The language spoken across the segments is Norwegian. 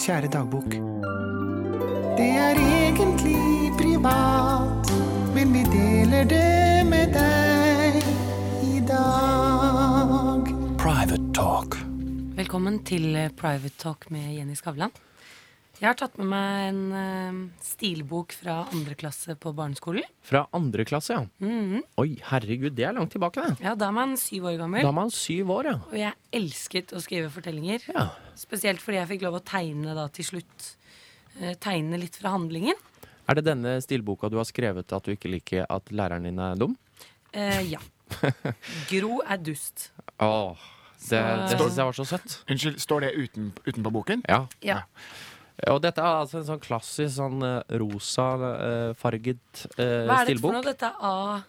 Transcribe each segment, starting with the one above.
Kjære dagbok. Det er egentlig privat, men vi deler det med deg i dag. Private Talk. Velkommen til Private Talk med Jenny Skavlan. Jeg har tatt med meg en uh, stilbok fra andre klasse på barneskolen. Fra andre klasse, ja. Mhm. Oi, herregud, det er langt tilbake, det. Ja, Da er man syv år gammel. Da er man syv år, ja. Og jeg elsket å skrive fortellinger. ja. Spesielt fordi jeg fikk lov å tegne da til slutt. Uh, Tegne litt fra handlingen. Er det denne stilboka du har skrevet at du ikke liker at læreren din er dum? Uh, ja. Gro er dust. Åh, det, det syns jeg var så søtt. Unnskyld, står det uten, utenpå boken? Ja. Ja. Og dette er altså en sånn klassisk sånn uh, rosafarget uh, Hva er dette for noe? Dette er A8?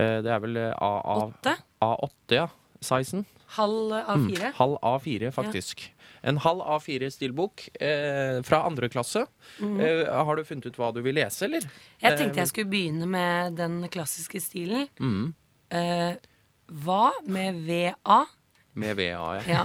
Eh, det er vel eh, A, A, A8, ja. Sizen. Halv Mm, A4? halv A4, faktisk. En halv A4-stilbok eh, fra andre klasse. Mm. Eh, har du funnet ut hva du vil lese, eller? Jeg tenkte jeg skulle begynne med den klassiske stilen. Mm, Eh, hva med VA? Med VA, ja.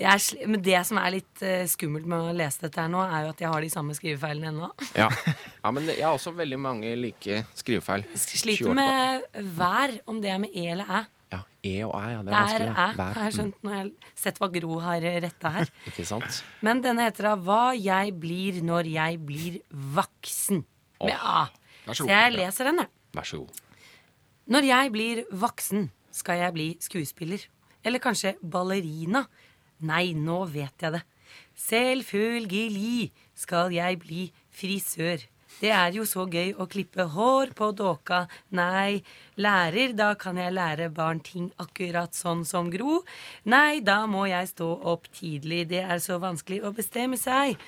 Ja. Men det som er litt eh, skummelt med å lese dette her nå, er jo at jeg har de samme skrivefeilene ennå. Ja. ja, men jeg har også veldig mange like skrivefeil. Sliter med vær, om det er med E eller æ. Ja, E og æ, ja. Det er vanskelig. æ. Vær. har jeg skjønt når jeg har sett hva Gro har retta her. Ikke sant? Men denne heter da 'Hva jeg blir når jeg blir voksen'. Med A. Så Så jeg leser den, jeg. Vær så god. Når jeg blir voksen, skal jeg bli skuespiller. Eller kanskje ballerina. Nei, nå vet jeg det. Selvfølgelig skal jeg bli frisør. Det er jo så gøy å klippe hår på dåka. Nei, lærer, da kan jeg lære barn ting akkurat sånn som Gro. Nei, da må jeg stå opp tidlig. Det er så vanskelig å bestemme seg.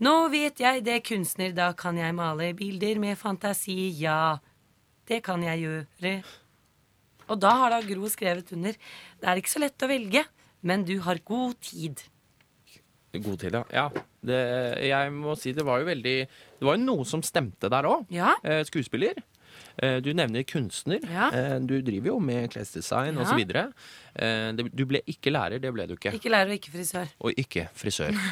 Nå vet jeg det, kunstner, da kan jeg male bilder med fantasi, ja. Det kan jeg gjøre. Og da har da Gro skrevet under. Det er ikke så lett å velge, men du har god tid. God tid, ja. ja. Det, jeg må si det var jo veldig Det var jo noe som stemte der òg. Ja. Eh, skuespiller. Eh, du nevner kunstner. Ja. Eh, du driver jo med klesdesign Ja. osv. Eh, du ble ikke lærer, det ble du ikke. Ikke lærer og ikke frisør. Og ikke frisør.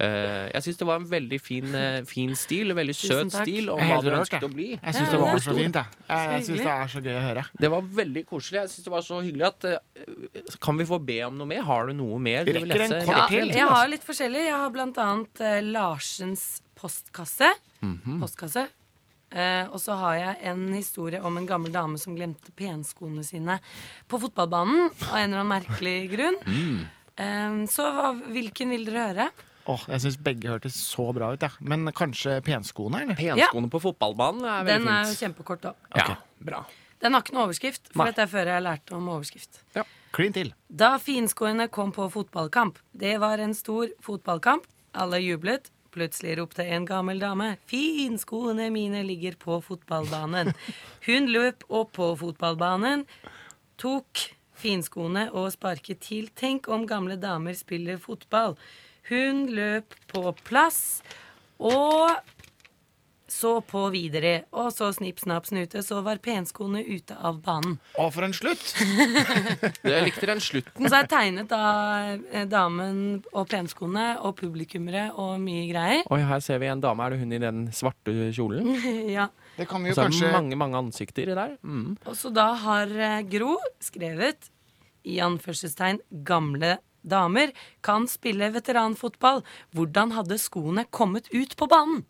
Eh, jeg syns det var en veldig fin, fin stil, veldig Tusen søt stil om hva du ønsket å bli. Jeg syns det var så fint. Jeg, jeg syns det er så gøy å høre. Det var veldig koselig. Jeg syns det var så hyggelig at Kan vi få be om noe mer? Har du noe mer du vil lese? Ja, jeg har litt forskjellig. Jeg har blant annet Larsens postkasse. Mhm. Postkasse. Eh, og så har jeg en historie om en gammel dame som glemte penskoene sine på fotballbanen av en eller annen merkelig grunn. Mm. Uh, så hva, hvilken vil dere høre? Åh, jeg syns begge hørtes så bra ut. Ja. Men kanskje penskoene, eller? Penskoene på fotballbanen er veldig Den er fint. kjempekort, da. Ja, bra. Den har ikke noe overskrift, for Nei. dette er før jeg lærte om overskrift. Ja, Klin til. Da finskoene kom på fotballkamp. Det var en stor fotballkamp. Alle jublet. Plutselig ropte en gammel dame 'Finskoene mine ligger på fotballbanen'. Hun løp opp på fotballbanen, tok finskoene og sparket til. Tenk om gamle damer spiller fotball. Hun løp på plass og så på videre. Og så snipp, snapp, snute, så var penskoene ute av banen. Å, for en slutt! Jeg likte den slutten. Så er det tegnet da eh, damen og penskoene og publikummere og mye greier. Oi, her ser vi en dame. Er det hun i den svarte kjolen? ja. Det kan vi Og så er det kanskje mange, mange ansikter der. Mm. Og så da har eh, Gro skrevet i anførselstegn 'gamle damer kan spille veteranfotball'. Hvordan hadde skoene kommet ut på banen?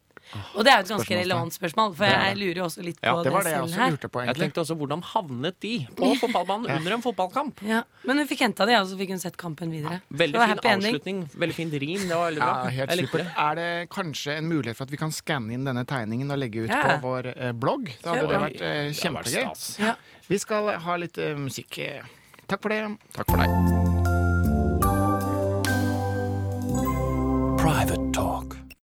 Og det er jo et ganske relevant spørsmål, for jeg lurer jo også litt på Ja, det, var det jeg også her. lurte på, Jeg tenkte også, hvordan havnet de på fotballbanen under en fotballkamp? Ja. Men hun fikk henta det, og så fikk hun sett kampen videre. Veldig fin avslutning. Veldig fint rim. Det var veldig bra. Ja, helt supert. Er det kanskje en mulighet for at vi kan skanne inn denne tegningen og legge ut Ja. på vår eh, blogg? Da hadde det vært eh, kjempegøy. Ja. Vi skal ha litt eh, musikk. Takk for det. Takk for deg. Private